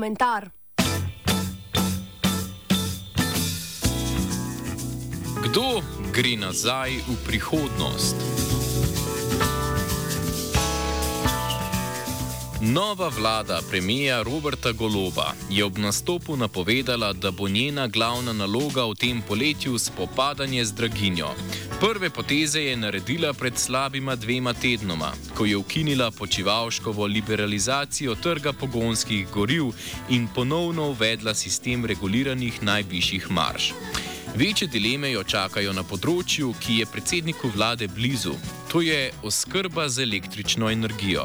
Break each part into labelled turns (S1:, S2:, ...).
S1: komentar.
S2: Kdo gre nazaj v prihodnost? Nova vlada premija Roberta Goloba je ob nastopu napovedala, da bo njena glavna naloga v tem poletju spopadanje z draginjo. Prve poteze je naredila pred slabima dvema tednoma, ko je ukinila počivalškovo liberalizacijo trga pogonskih goriv in ponovno uvedla sistem reguliranih najvišjih marš. Večje dileme jo čakajo na področju, ki je predsedniku vlade blizu. To je oskrba z električno energijo.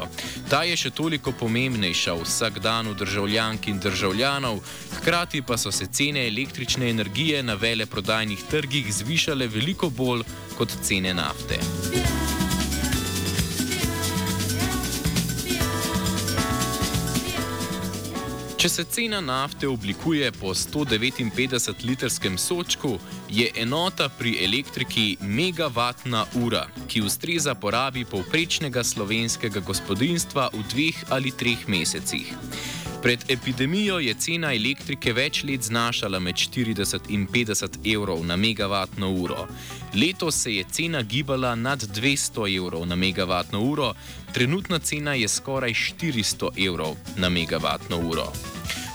S2: Ta je še toliko pomembnejša vsak dan v državljank in državljanov, hkrati pa so se cene električne energije na veleprodajnih trgih zvišale veliko bolj kot cene nafte. Yeah. Če se cena nafte oblikuje po 159-litrskem sočku, je enota pri elektriki megavatna ura, ki ustreza porabi povprečnega slovenskega gospodinstva v dveh ali treh mesecih. Pred epidemijo je cena elektrike več let znašala med 40 in 50 evrov na megavatno uro. Letos se je cena gibala nad 200 evrov na megavatno uro, trenutna cena je skoraj 400 evrov na megavatno uro.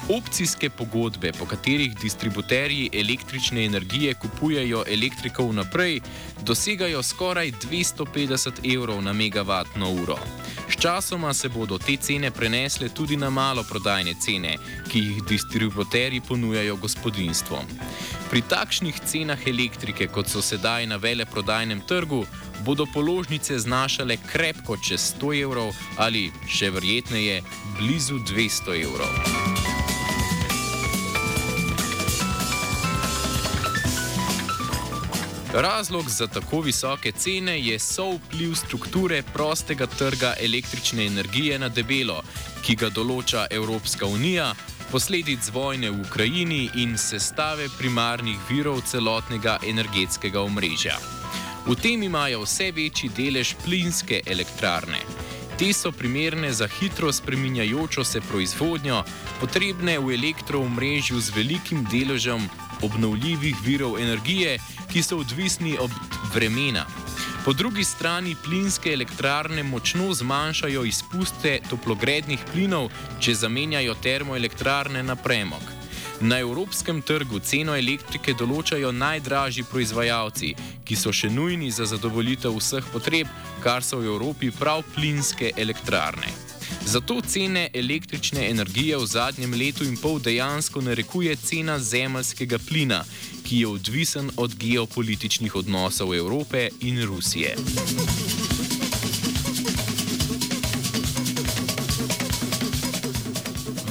S2: Opcijske pogodbe, po katerih distributerji električne energije kupujejo elektriko vnaprej, dosegajo skoraj 250 evrov na megavatno uro. Sčasoma se bodo te cene prenesle tudi na malo prodajne cene, ki jih distributerji ponujajo gospodinstvom. Pri takšnih cenah elektrike, kot so sedaj na veleprodajnem trgu, bodo položnice znašale krepko čez 100 evrov ali, še verjetneje, blizu 200 evrov. Razlog za tako visoke cene je sovpliv strukture prostega trga električne energije na debelo, ki ga določa Evropska unija, posledic vojne v Ukrajini in sestave primarnih virov celotnega energetskega omrežja. V tem imajo vse večji delež plinske elektrarne. Te so primerne za hitro spreminjajočo se proizvodnjo, potrebne v elektroomrežju z velikim deležem obnovljivih virov energije, ki so odvisni od vremena. Po drugi strani plinske elektrarne močno zmanjšajo izpuste toplogrednih plinov, če zamenjajo termoelektrarne na premog. Na evropskem trgu ceno elektrike določajo najdražji proizvajalci, ki so še nujni za zadovoljitev vseh potreb, kar so v Evropi prav plinske elektrarne. Zato cene električne energije v zadnjem letu in pol dejansko narekuje cena zemljskega plina, ki je odvisen od geopolitičnih odnosov Evrope in Rusije.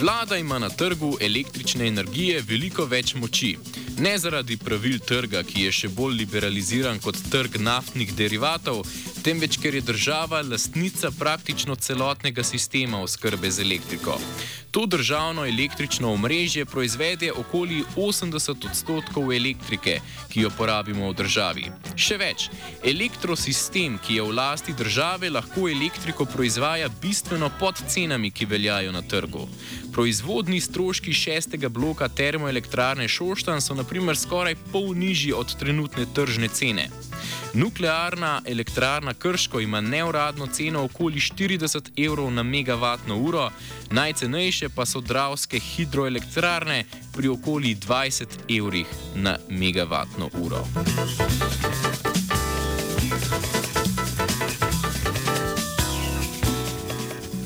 S2: Vlada ima na trgu električne energije veliko več moči. Ne zaradi pravil trga, ki je še bolj liberaliziran kot trg naftnih derivatov, temveč ker je država lastnica praktično celotnega sistema oskrbe z elektriko. To državno električno omrežje proizvede okoli 80 odstotkov elektrike, ki jo porabimo v državi. Še več, elektrosistem, ki je v lasti države, lahko elektriko proizvaja bistveno pod cenami, ki veljajo na trgu. Proizvodni stroški šestega bloka termoelektrarne Šoštan so naprimer skoraj pol nižji od trenutne tržne cene. Nuklearna elektrarna Krško ima neuradno ceno okoli 40 evrov na megavatno uro, najcenejše pa so dravske hidroelektrarne pri okoli 20 evrih na megavatno uro.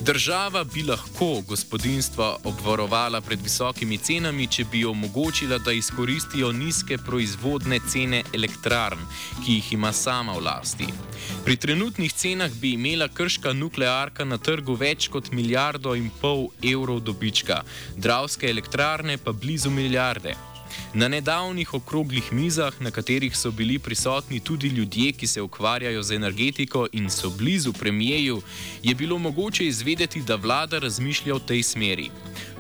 S2: Država bi lahko gospodinstva obvarovala pred visokimi cenami, če bi omogočila, da izkoristijo nizke proizvodne cene elektrarn, ki jih ima sama v lasti. Pri trenutnih cenah bi imela krška nuklearka na trgu več kot milijardo in pol evrov dobička, dravske elektrarne pa blizu milijarde. Na nedavnih okroglih mizah, na katerih so bili prisotni tudi ljudje, ki se ukvarjajo z energetiko in so blizu premijeju, je bilo mogoče izvedeti, da vlada razmišlja v tej smeri.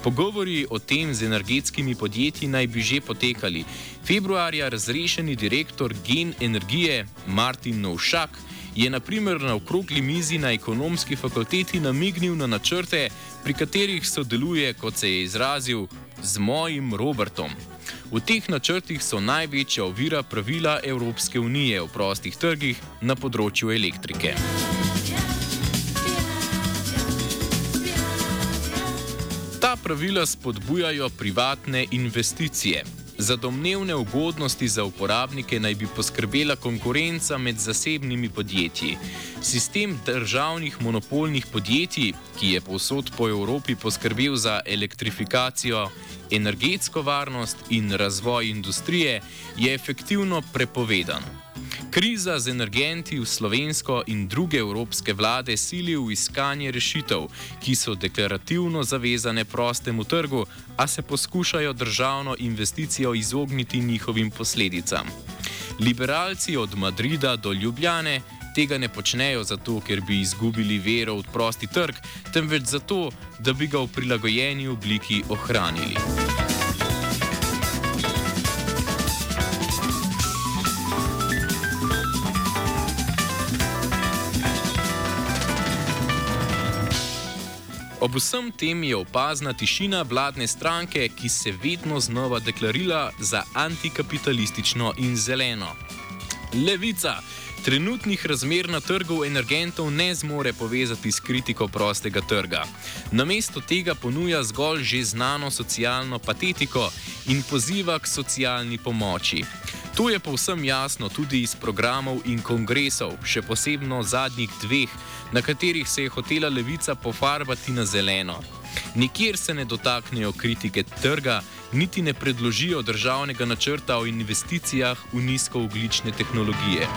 S2: Pogovori o tem z energetskimi podjetji naj bi že potekali. Februarja razrešeni direktor Gen Energije Martin Novšak je naprimer na okrogli mizi na ekonomski fakulteti namignil na načrte, pri katerih sodeluje, kot se je izrazil, z mojim Robertom. V teh načrtih so največja ovira pravila Evropske unije o prostih trgih na področju elektrike. Ta pravila spodbujajo privatne investicije. Za domnevne ugodnosti za uporabnike naj bi poskrbela konkurenca med zasebnimi podjetji. Sistem državnih monopolnih podjetij, ki je povsod po Evropi poskrbel za elektrifikacijo, energetsko varnost in razvoj industrije, je efektivno prepovedan. Kriza z energenti v slovensko in druge evropske vlade sili v iskanje rešitev, ki so deklarativno zavezane prostemu trgu, a se poskušajo državno investicijo izogniti njihovim posledicam. Liberalci od Madrida do Ljubljane tega ne počnejo zato, ker bi izgubili vero v prosti trg, temveč zato, da bi ga v prilagojeni obliki ohranili. Ob vsem tem je opazna tišina vladne stranke, ki se vedno znova deklarira za antikapitalistično in zeleno. Levica trenutnih razmer na trgu energentov ne zmore povezati s kritiko prostega trga. Namesto tega ponuja zgolj že znano socialno patetiko in poziva k socialni pomoči. To je povsem jasno tudi iz programov in kongresov, še posebno zadnjih dveh, na katerih se je hotela levica pofarbati na zeleno. Nikjer se ne dotaknejo kritike trga, niti ne predložijo državnega načrta o investicijah v nizkooglične tehnologije.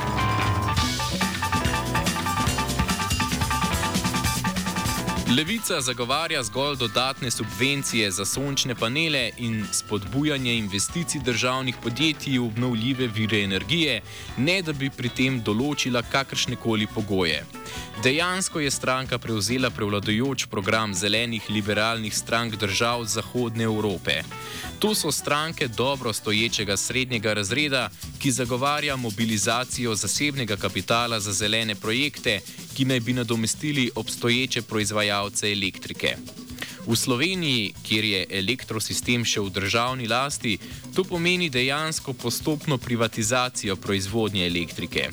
S2: Levica zagovarja zgolj dodatne subvencije za sončne panele in spodbujanje investicij državnih podjetij v obnovljive vire energije, ne da bi pri tem določila kakršne koli pogoje. Dejansko je stranka prevzela prevladujoč program zelenih liberalnih strank držav Zahodne Evrope. To so stranke dobro stoječega srednjega razreda, ki zagovarja mobilizacijo zasebnega kapitala za zelene projekte, ki naj bi nadomestili obstoječe proizvajalce elektrike. V Sloveniji, kjer je elektrosistem še v državni lasti, to pomeni dejansko postopno privatizacijo proizvodnje elektrike.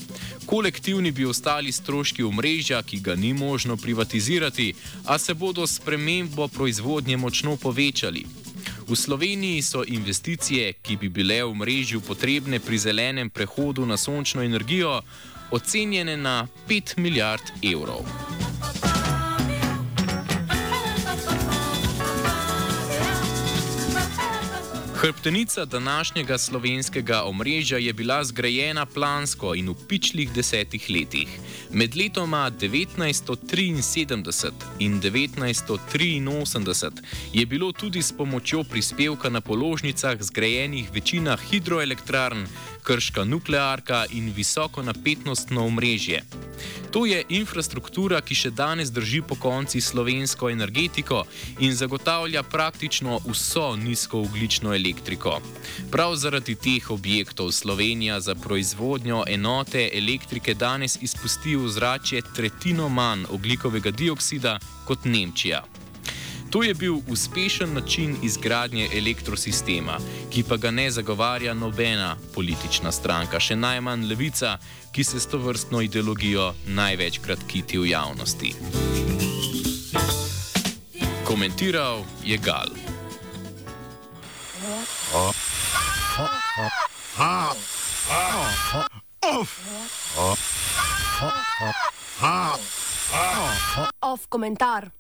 S2: Kolektivni bi ostali stroški omrežja, ki ga ni možno privatizirati, a se bodo s premembo proizvodnje močno povečali. V Sloveniji so investicije, ki bi bile v mrežju potrebne pri zelenem prehodu na sončno energijo, ocenjene na 5 milijard evrov. Hrbtenica današnjega slovenskega omrežja je bila zgrajena plansko in v pičlih desetih letih. Med letoma 1973 in 1983 je bilo tudi s pomočjo prispevka na položnicah zgrajenih večina hidroelektrarn, krška nuklearka in visokonapetnostno omrežje. To je infrastruktura, ki še danes drži po konci slovensko energetiko in zagotavlja praktično vso nizkooglično elektriko. Prav zaradi teh objektov Slovenija za proizvodnjo enote elektrike danes izpusti v zrače tretjino manj oglikovega dioksida kot Nemčija. To je bil uspešen način izgradnje elektrosistema, ki pa ga ne zagovarja nobena politična stranka, še najmanj levica, ki se s to vrstno ideologijo največkrat kiti v javnosti. Komentiral je Gal.
S1: Off komentar.